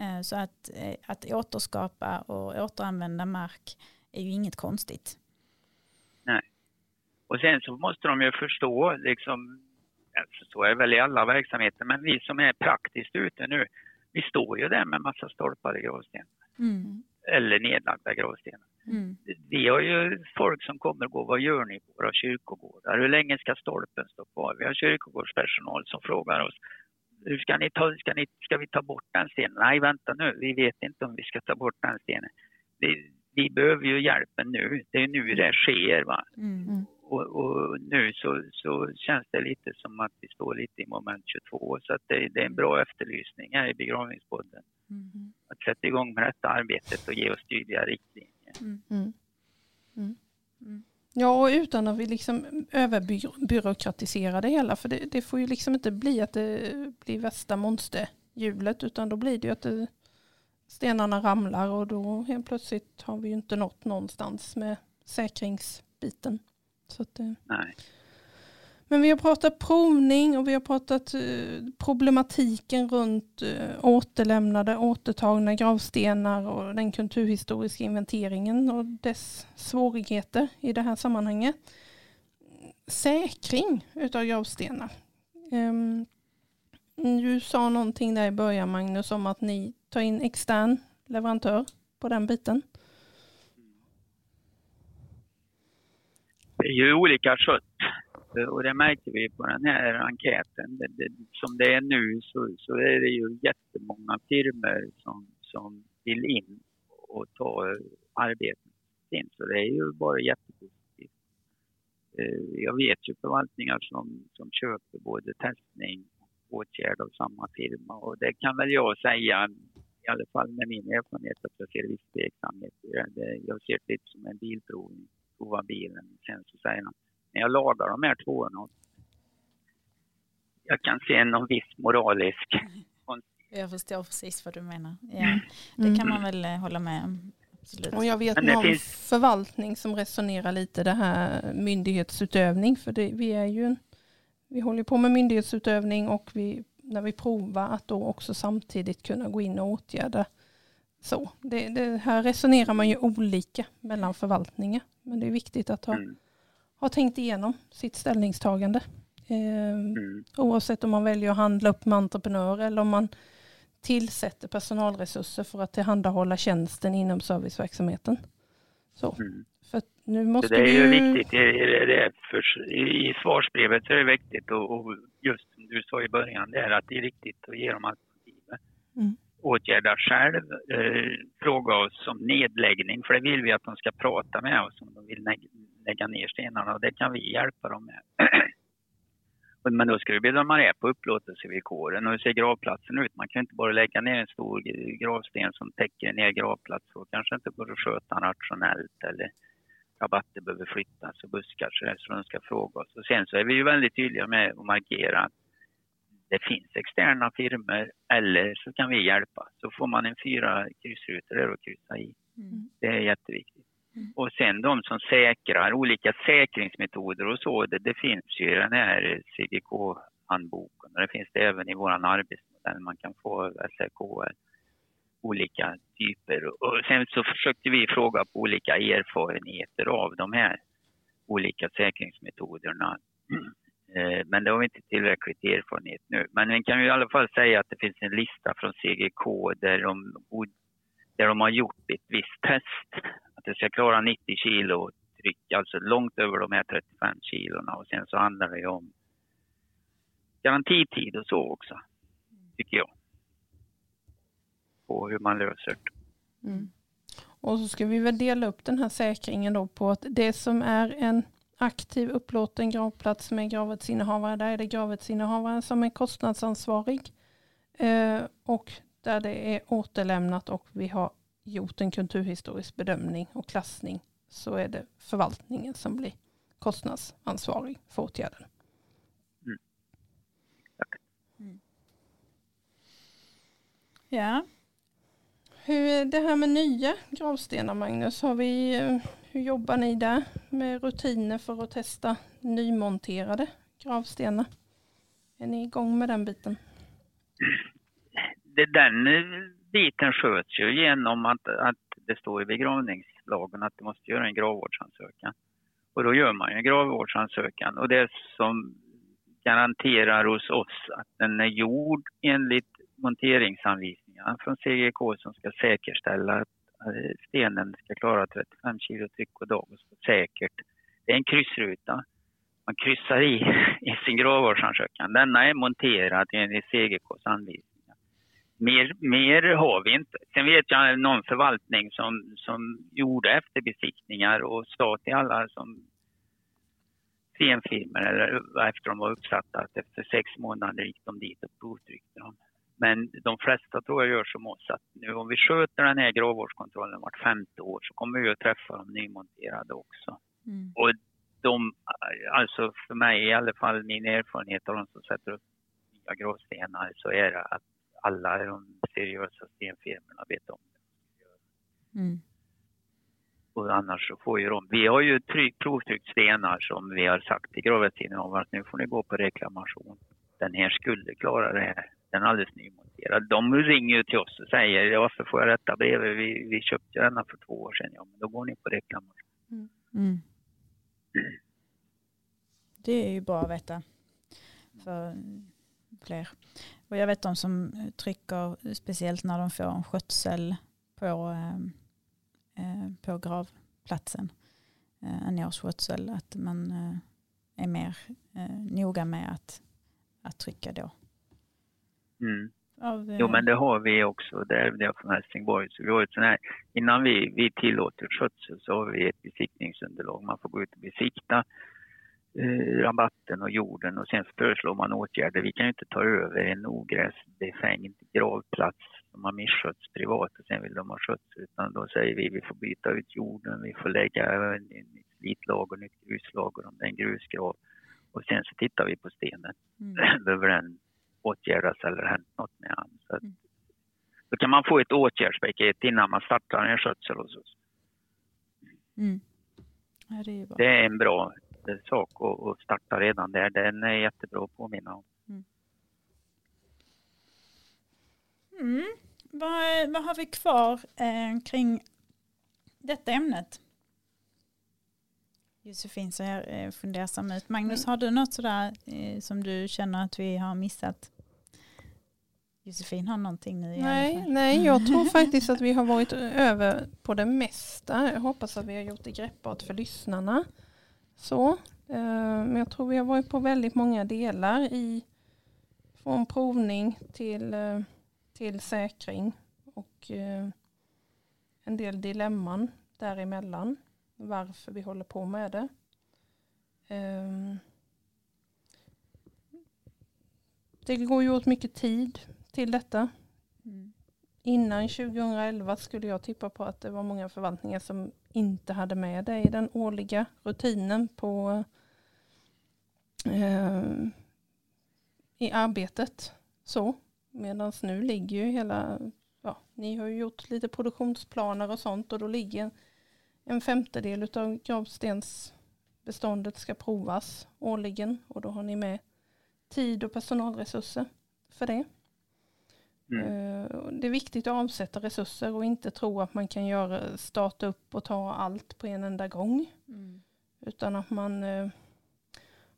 Uh, så att, uh, att återskapa och återanvända mark är ju inget konstigt. Nej. Och sen så måste de ju förstå, liksom, så är det väl i alla verksamheter, men vi som är praktiskt ute nu, vi står ju där med massa stolpar i. Mm. Eller nedlagda gravstenar. Mm. Vi har ju folk som kommer och går, vad gör ni på våra kyrkogårdar? Hur länge ska stolpen stå kvar? Vi har kyrkogårdspersonal som frågar oss, hur ska, ni ta, ska, ni, ska vi ta bort den stenen? Nej, vänta nu, vi vet inte om vi ska ta bort den stenen. Vi, vi behöver ju hjälpen nu, det är nu det sker. Va? Mm. Och, och, nu så, så känns det lite som att vi står lite i moment 22, så att det, det är en bra efterlysning här i begravningspodden. Mm. Att sätta igång med detta arbetet och ge oss tydliga riktlinjer. Mm. Mm. mm. Mm. Ja, och utan att vi liksom överbyråkratiserar det hela. För det, det, får ju liksom inte bli att det blir värsta monsterhjulet. Utan då blir det ju att det, stenarna ramlar och då helt plötsligt har vi ju inte nått någonstans med säkringsbiten. Så att, Nej. Men vi har pratat provning och vi har pratat eh, problematiken runt eh, återlämnade, återtagna gravstenar och den kulturhistoriska inventeringen och dess svårigheter i det här sammanhanget. Säkring utav gravstenar. Ehm, du sa någonting där i början Magnus om att ni tar in extern leverantör på den biten. Det är ju olika kött. Eh, och det märker vi på den här enkäten. Det, det, som det är nu så, så är det ju jättemånga firmor som, som vill in och ta eh, arbeten in. Så det är ju bara jättepositivt. Eh, jag vet ju förvaltningar som, som köper både testning och åtgärd av samma firma och det kan väl jag säga i alla fall med min erfarenhet att jag ser viss tveksamhet Jag ser det lite som en bilprovning. Prova bilen, sen så säger han när jag lagar de här tvåorna. Jag kan se någon viss moralisk Jag förstår precis vad du menar. Ja, mm. det kan man väl eh, hålla med om. Absolut. Och jag vet någon finns... förvaltning som resonerar lite det här myndighetsutövning. För det, vi är ju vi håller på med myndighetsutövning och vi, när vi provar att då också samtidigt kunna gå in och åtgärda. Så det, det här resonerar man ju olika mellan förvaltningar. Men det är viktigt att ha mm har tänkt igenom sitt ställningstagande. Eh, mm. Oavsett om man väljer att handla upp med entreprenör eller om man tillsätter personalresurser för att tillhandahålla tjänsten inom serviceverksamheten. Så. Mm. För Nu måste det är ju vi viktigt. Det det för, I svarsbrevet så är det viktigt och, och just som du sa i början, det är att det är viktigt att ge dem alternativ. Mm. Åtgärda själv, eh, fråga oss om nedläggning, för det vill vi att de ska prata med oss om de vill lägga ner stenarna och det kan vi hjälpa dem med. [clears throat] Men då ska vi bedöma det på upplåtelsevillkoren och hur ser gravplatsen ut? Man kan inte bara lägga ner en stor gravsten som täcker ner gravplatsen. och kanske inte går att sköta rationellt eller rabatter behöver flyttas och buskar så, så de ska fråga oss. Och sen så är vi ju väldigt tydliga med att markera att det finns externa firmer eller så kan vi hjälpa. Så får man en fyra kryssrutor där att kryssa i. Mm. Det är jätteviktigt. Mm. Och sen de som säkrar, olika säkringsmetoder och så, det, det finns ju i den här CGK-handboken och det finns det även i vår arbetsmodell. Man kan få SRK, olika typer. Och sen så försökte vi fråga på olika erfarenheter av de här olika säkringsmetoderna. Eh, Eh, men det har vi inte tillräckligt erfarenhet nu. Men vi kan ju i alla fall säga att det finns en lista från CGK där de, där de har gjort ett visst test. Att det ska klara 90 kilo tryck, alltså långt över de här 35 kilona. Och sen så handlar det ju om garantitid och så också, tycker jag. På hur man löser det. Mm. Och så ska vi väl dela upp den här säkringen då på att det som är en aktiv upplåten gravplats med gravrättsinnehavare, där är det gravrättsinnehavaren som är kostnadsansvarig. Eh, och där det är återlämnat och vi har gjort en kulturhistorisk bedömning och klassning så är det förvaltningen som blir kostnadsansvarig för åtgärden. Ja, Hur är det här med nya gravstenar Magnus? Har vi, eh, hur jobbar ni där med rutiner för att testa nymonterade gravstenar? Är ni igång med den biten? Det, den eh, biten sköts ju genom att, att det står i begravningslagen att du måste göra en gravvårdsansökan. Och då gör man ju en gravvårdsansökan och det som garanterar hos oss att den är gjord enligt monteringsanvisningarna från CGK som ska säkerställa att Eh, stenen ska klara 35 kilo tryck och dag och säkert. Det är en kryssruta. Man kryssar i, [laughs] i sin gravvårdsansökan. Denna är monterad enligt CGKs anvisningar. Mer, mer har vi inte. Sen vet jag någon förvaltning som, som gjorde efterbesiktningar och sa till alla som stenfirmor eller efter de var uppsatta att efter sex månader gick de dit och provtryckte dem. Men de flesta tror jag gör som oss att nu om vi sköter den här gravvårdskontrollen vart femte år så kommer vi att träffa de nymonterade också. mm. Och de, alltså för mig i alla fall min erfarenhet av de som sätter upp nya gravstenar så är det att alla de seriösa stenfirmorna vet om det. Mm. Och annars så får ju de, vi har ju tryck, provtryckt stenar som vi har sagt till gravrättsinnehavaren att nu får ni gå på reklamation. Den här skulle klara det här. Den är alldeles nymonterad. De ringer ju till oss och säger varför får jag detta brev? Vi, vi köpte denna för två år sedan. Ja, men då går ni på reklamation. Mm. mm. Det är ju bra att veta för fler. Och jag vet de som trycker, speciellt när de får en skötsel på, eh, eh, på gravplatsen, eh, en årsskötsel, att man eh, är mer eh, noga med att, att trycka då. Mm. Av, eh, Jo, men det har vi också. Det är det från Helsingborg. Så vi har ett sån här, innan vi, vi tillåter skötsel så har vi ett besiktningsunderlag. Man får gå ut och besikta eh, rabatten och jorden och sen föreslår man åtgärder. Vi kan ju inte ta över en ogräsbefängd gravplats som har misskötts privat och sen vill de ha skötsel. Utan då säger vi vi får byta ut jorden, vi får lägga en, en slitlager, nytt gruslager om det är en grusgrav. Och sen så tittar vi på stenen. mm, [clears throat] Behöver den åtgärdas eller hänt något med den. Så Mm. Då kan man få ett åtgärdspaket innan man startar en skötsel hos oss. mm. Ja, det är. Det är en bra eh, sak att, starta redan där. Den är jättebra att påminna om. Mm. Vad, vad har vi kvar eh, kring detta ämnet? Josefin ser eh, fundersam ut. Magnus, har du något sådär eh, som du känner att vi har missat? Josefin har någonting nu i Nej, nej, jag [laughs] tror faktiskt att vi har varit över på det mesta. Jag hoppas att vi har gjort det greppbart för lyssnarna. Så, eh, men jag tror vi har varit på väldigt många delar i från provning till, till säkring och en del dilemman däremellan. Varför vi håller på med det. Ehm, Det går ju åt mycket tid till detta. Mm. Innan 2011 skulle jag tippa på att det var många förvaltningar som inte hade med det i den årliga rutinen på eh, i arbetet. Så, medan nu ligger ju hela, ja, ni har ju gjort lite produktionsplaner och sånt och då ligger en femtedel av gravstensbeståndet ska provas årligen och då har ni med tid och personalresurser för det. Mm. Eh, Det är viktigt att avsätta resurser och inte tro att man kan göra, starta upp och ta allt på en enda gång. Mm. Utan att man, eh,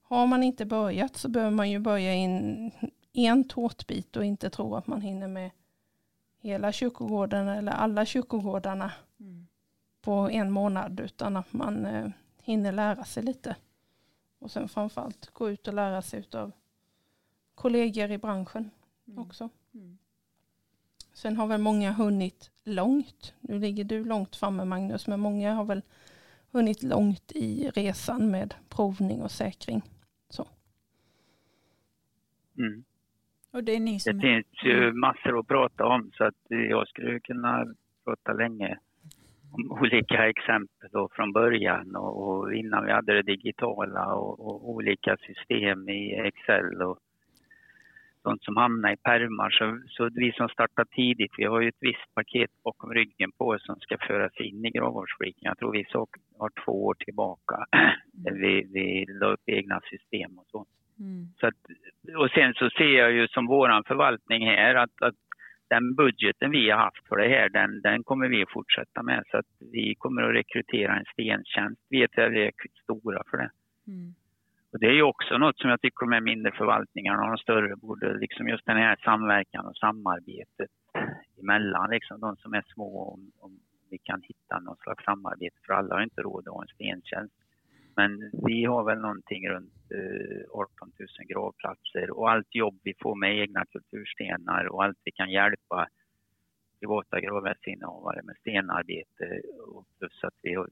har man inte börjat så behöver man ju börja in en tårtbit och inte tro att man hinner med hela kyrkogården eller alla kyrkogårdarna Mm. På en månad utan att man eh, hinner lära sig lite. Och sen framförallt gå ut och lära sig av kollegor i branschen Mm. också. Mm. Sen har väl många hunnit långt. Nu ligger du långt framme Magnus, men många har väl hunnit långt i resan med provning och säkring. Mm. Och det är ni Det som... finns ju massor att prata om så att jag skulle kunna prata länge om olika exempel då från början och, och innan vi hade det digitala och, och olika system i Excel och sånt som hamnar i pärmar. Så, så vi som startar tidigt, vi har ju ett visst paket bakom ryggen på oss som ska föras in i gravvårdsfliken. Jag tror vi så, har två år tillbaka där vi, vi la upp egna system och så. Mm. Så att, och sen så ser jag ju som våran förvaltning här att, att den budgeten vi har haft för det här, den, den kommer vi att fortsätta med. Så att vi kommer att rekrytera en stentjänst. Vi är tillräckligt stora för det. Mm. Och det är ju också något som jag tycker här mindre förvaltningarna och de större borde, liksom just den här samverkan och samarbetet emellan, liksom de som är små, om, om vi kan hitta någon slags samarbete, för alla har inte råd att ha en stentjänst. Men vi har väl någonting runt 18 000 gravplatser och allt jobb vi får med egna kulturstenar och allt vi kan hjälpa privata gravrättsinnehavare med stenarbete och plus att vi eh,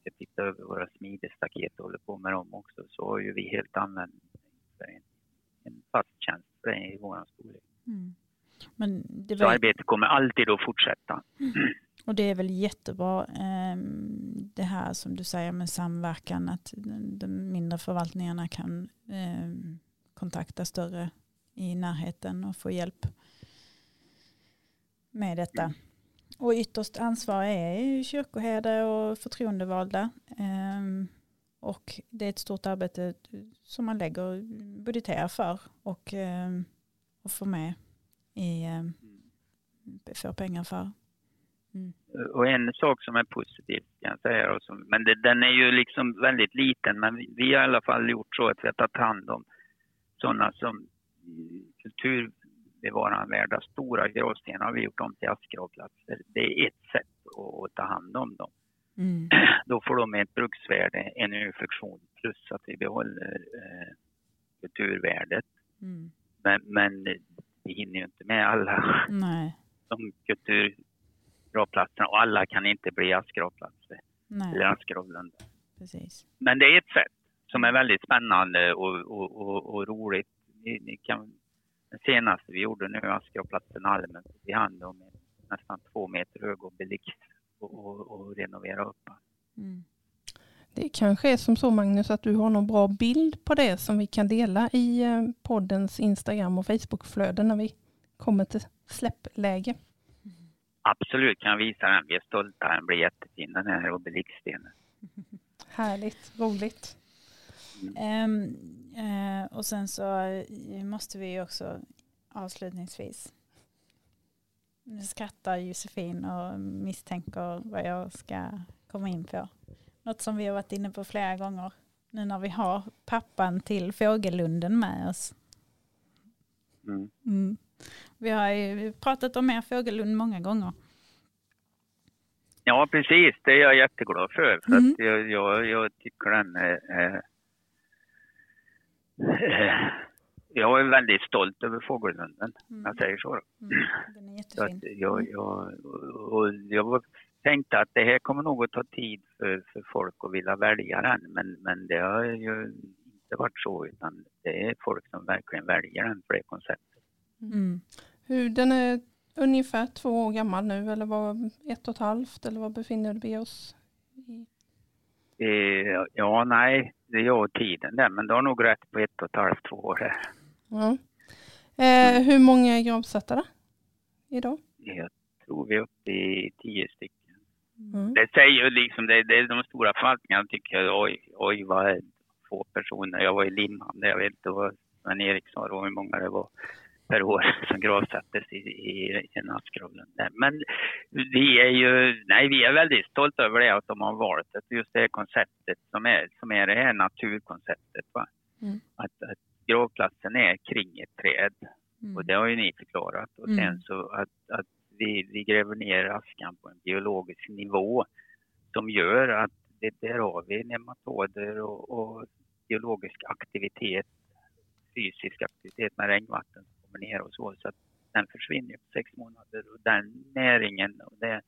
ska titta över våra smidestaket och håller på med dem också så har ju vi helt användning för en, en fast tjänst i vår storlek. Mm. Men det, Så var, arbetet kommer alltid att fortsätta. Och det är väl jättebra ehm, det här som du säger med samverkan att de- mindre förvaltningarna kan ehm, kontakta större i närheten och få hjälp med detta. Och ytterst ansvar är kyrkoherde och förtroendevalda. Ehm, och det är ett stort arbete som man lägger budgeterar för och, och får med i, får pengar för. Och en sak som är positiv kan jag säga, som, men det, den är ju liksom väldigt liten, men vi, vi har i alla fall gjort så att vi har tagit hand om sådana som kulturbevarandevärda stora gravstenar har vi gjort om till askgravplatser. Det är ett sätt att, att ta hand om dem. Mm. [clears throat] Då får de ett bruksvärde, en ur-funktion plus att vi behåller eh, kulturvärdet. Mm. Men, men vi hinner ju inte med alla Nej, de kulturgravplatserna och alla kan inte bli askgravplatser eller precis. Men det är ett sätt som är väldigt spännande och, och, och, och roligt. Ni, ni kan, den senaste vi gjorde nu, askgravplatsen Almen, vi hand om nästan två meter hög obelix och, och, och renovera upp. Mm. Det kanske är som så Magnus att du har någon bra bild på det som vi kan dela i eh, poddens Instagram och Facebookflöde när vi kommer till släppläge. Absolut kan jag visa den. Vi är stolta. Den blir jättefin den här obelixstenen. [laughs] Härligt, roligt. Ehm, eh, och sen så eh, måste vi också avslutningsvis. Nu skrattar Josefin och misstänker vad jag ska komma in på. Något som vi har varit inne på flera gånger. Nu när vi har pappan till Fågellunden med oss. Mm. Mm. Vi har ju pratat om er fågellund många gånger. Ja, precis. Det är jag jätteglad för. för Mm. att jag, jag, jag tycker den är- är- jag är väldigt stolt över Fågellunden, om jag säger så. Mm. Den är så att jättefin. jag, jag, och jag tänkte att det här kommer nog att ta tid för, för folk att vilja välja den, men, men det har ju inte varit så, utan det är folk som verkligen väljer den för det konceptet. Mm. Hur, den är ungefär två år gammal nu eller var ett och ett halvt eller vad befinner vi oss i? Eh, Ja, nej, det och tiden där, men du har nog rätt på ett och ett halvt, två år här. Ja. Eh, hur många är gravsättare idag? Jag tror vi är uppe i tio stycken. Mm. Det säger ju liksom, det, det är de stora förvaltningarna tycker jag, oj, oj vad är få personer. Jag var i Limhamn, jag vet inte vad Sven-Erik sa då, hur många det var per år [laughs] som gravsattes i, i, i där. Men vi är ju, nej vi är väldigt stolta över det att de har valt det, just det här konceptet som är, som är det här naturkonceptet. Va? Mm. Att, att gravplatsen är kring ett träd. Mm. Och det har ju ni förklarat. Och sen Mm. så att, att vi, vi gräver ner askan på en biologisk nivå som gör att det, där har vi nematoder och, och biologisk aktivitet, fysisk aktivitet med regnvatten kommer ner och så. Så att den försvinner på sex månader och den näringen och det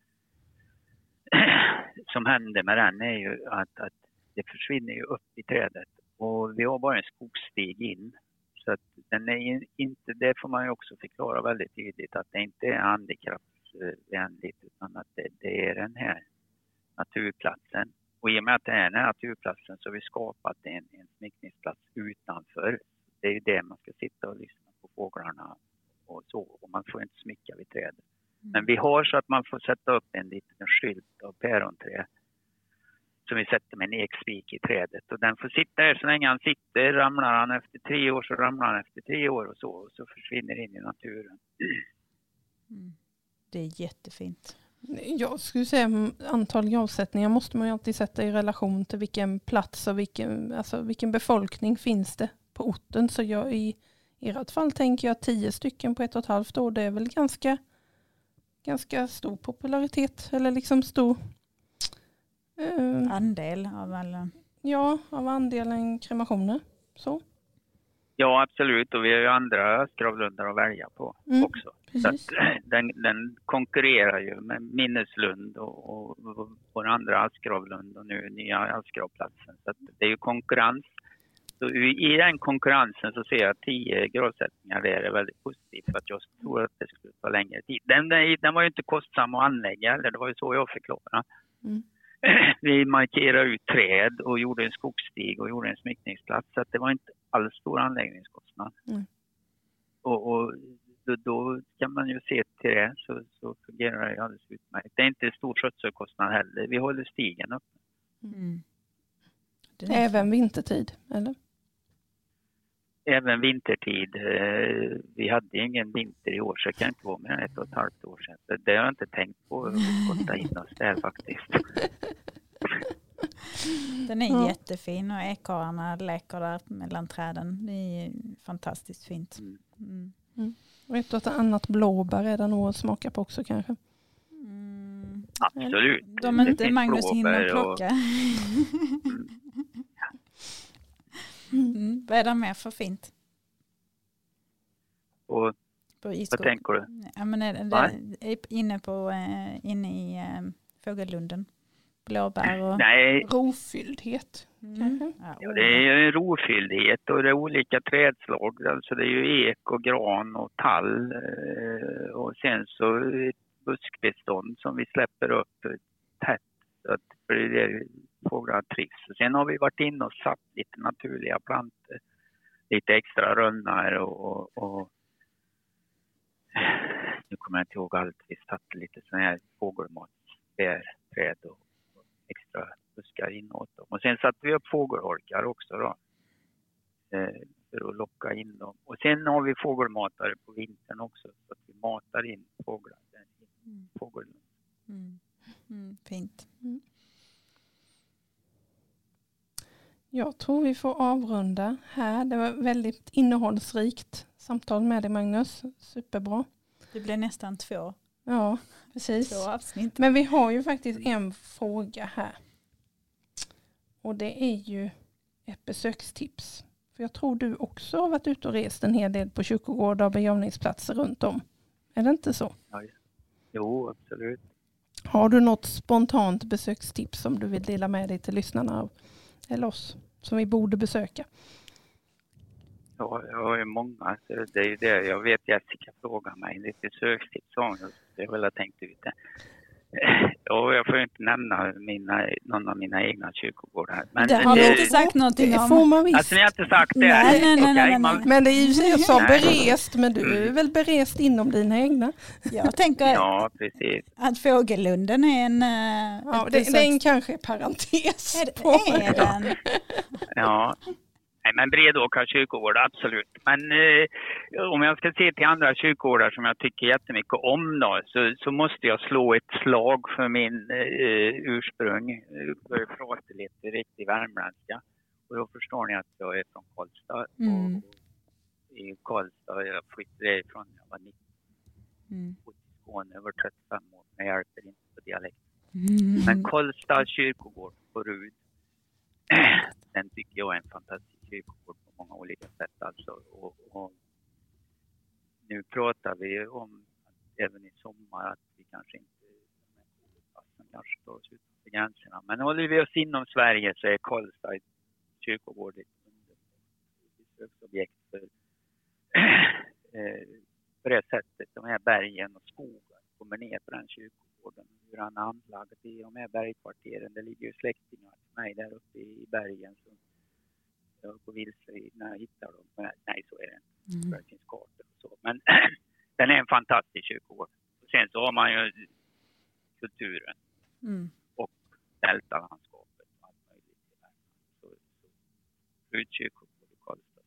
[clears throat] som händer med den är ju att, att det försvinner ju upp i trädet och vi har bara en skogsstig in så att den är inte, det får man ju också förklara väldigt tydligt att det inte är handikappsvänligt utan att det, det är den här naturplatsen. Och i och med att det är den här naturplatsen så har vi skapat en, en smickningsplats utanför. Det är ju det man ska sitta och lyssna på fåglarna och så. Och man får inte smycka vid trädet. Men vi har så att man får sätta upp en liten skylt av päronträ som vi sätter med en ekspik i trädet. Och den får sitta där så länge han sitter. Ramlar han efter tre år så ramlar han efter tre år och så. Och så försvinner in i naturen. Mm. Det är jättefint. Jag skulle säga mm, antal gravsättningar måste man ju alltid sätta i relation till vilken plats och vilken, alltså vilken befolkning finns det på orten. Så jag i ert fall tänker jag tio stycken på ett och ett halvt år det är väl ganska, ganska stor popularitet eller liksom stor eh, Andel av alla. ja, av andelen kremationer. Så. Ja, absolut. Och vi har ju andra skravlundar att välja på Mm, också. Så Precis. att, [clears throat] den, den konkurrerar ju med Minneslund och, och, och vår andra Askravlund och nu nya Askravplatsen. Så att det är ju konkurrens. Så i, den konkurrensen så ser jag att tio gravsättningar där är väldigt positivt för att jag tror att det skulle ta längre tid. Den, den, var ju inte kostsam att anlägga, eller det var ju så jag förklarade. Mm. [clears throat] Vi markerade ut träd och gjorde en skogsstig och gjorde en smyckningsplats så att det var inte alls stor anläggningskostnad. Mm. Och, och då, då kan man ju se till det så, så fungerar det alldeles utmärkt. Det är inte stor skötselkostnad heller. Vi håller stigen upp. Mm. Även vintertid, eller? Även vintertid. Eh, vi hade ju ingen vinter i år så det kan inte vara mer än ett och ett halvt år sedan. Så det har jag inte tänkt på att skotta in oss där faktiskt. [laughs] Den är Ja. jättefin och ekorrarna leker där mellan träden. Det är fantastiskt fint. Mm. Mm. Och ett och ett annat blåbär är det nog att smaka på också kanske. Mm. Absolut. De Det inte Magnus hinner blåbär och- plocka. [laughs] Mm. Vad är det mer för fint? Och På vad tänker du? Ja, men är är inne, på, eh, inne i eh, Fågellunden. Blåbär och... Nej, Rofylldhet Mm. Ja, det är ju en rofylldhet och det är olika trädslag. Alltså det är ju ek och gran och tall. eh, Och sen så ett buskbestånd som vi släpper upp tätt. Så att för det är där fåglarna trivs. Sen har vi varit inne och satt lite naturliga plantor. Lite extra rönnar och, och, och nu kommer jag inte ihåg allt. Vi satte lite sådana här fågelmatsbärträd och, och extra buskar inåt dem. Och sen satte vi upp fågelholkar också då. Eh, för att locka in dem. Och sen har vi fågelmatare på vintern också. Så att vi matar in fåglar där i Mm. fågeln. Mm. Mm. Fint. Jag tror vi får avrunda här. Det var väldigt innehållsrikt samtal med dig Magnus. Superbra. Det blir nästan två, Ja, precis. två avsnitt. Men vi har ju faktiskt en fråga här. Och det är ju ett besökstips. För jag tror du också har varit ute och rest en hel del på kyrkogårdar och begravningsplatser runt om. Är det inte så? Jo, absolut. Har du något spontant besökstips som du vill dela med dig till lyssnarna av, eller oss som vi borde besöka? Ja, jag har ju många. Alltså, det är ju det. Jag vet Jessica frågar mig lite söktips om. Jag har väl tänkt ut det. [laughs] Och jag får inte nämna mina, någon av mina egna kyrkogårdar. Men Det har det- vi inte sagt någonting Det om. får man visst. Alltså ni har inte sagt det? Nej, nej, nej, nej, nej. Men det är ju jag sa berest, men du är väl berest inom dina egna? Jag tänker Ja, precis. att Fågellunden är en... eh, Ja, det, det är en kanske är parentes. Är, på- är den? Ja. [laughs] Nej, men Bredåkra kyrkogård, absolut. Men eh, om jag ska se till andra kyrkogårdar som jag tycker jättemycket om då, så, så måste jag slå ett slag för min eh, ursprung. Jag börjar prata lite riktig värmländska. Och då förstår ni att jag är från Karlstad. Mm. Och, och I Karlstad, jag flyttade därifrån när jag var 19 Mm. år till Skåne, över 35 år. Men jag hjälper inte på dialekt. Mm. Men Karlstad kyrkogård på Rud, [clears throat] den tycker jag är en fantastisk kyrkogård på många olika sätt. Alltså. Och, och nu pratar vi om att även i sommar att vi kanske inte passen kanske tar oss utanför gränserna. Men håller vi oss inom Sverige så är Karlstad kyrkogård ett besöksobjekt för, [clears throat] eh, på det sättet. De här bergen och skogen kommer ner på den kyrkogården. Hur han är anlagd i de här bergkvarteren. Det ligger ju släktingar till mig där uppe i bergen. som jag går vilse i- när jag hittar dem. Men Nej, så är det inte. Mm. För det finns kartor och så. Men [clears throat] den är en fantastisk kyrkogård. Och sen så har man ju kulturen, Mm. deltalandskapet och allt möjligt i Värmland. Så, så Ruds kyrkogård i Karlstad.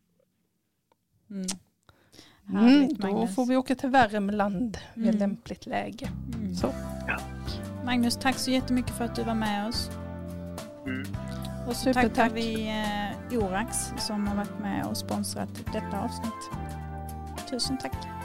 Mm. Mm, då Magnus. får vi åka till Värmland vid Mm. lämpligt läge. Mm. Så. Magnus, tack så jättemycket för att du var med oss. Mm. Och så tackar vi eh, Orax som har varit med och sponsrat detta avsnitt. Tusen tack.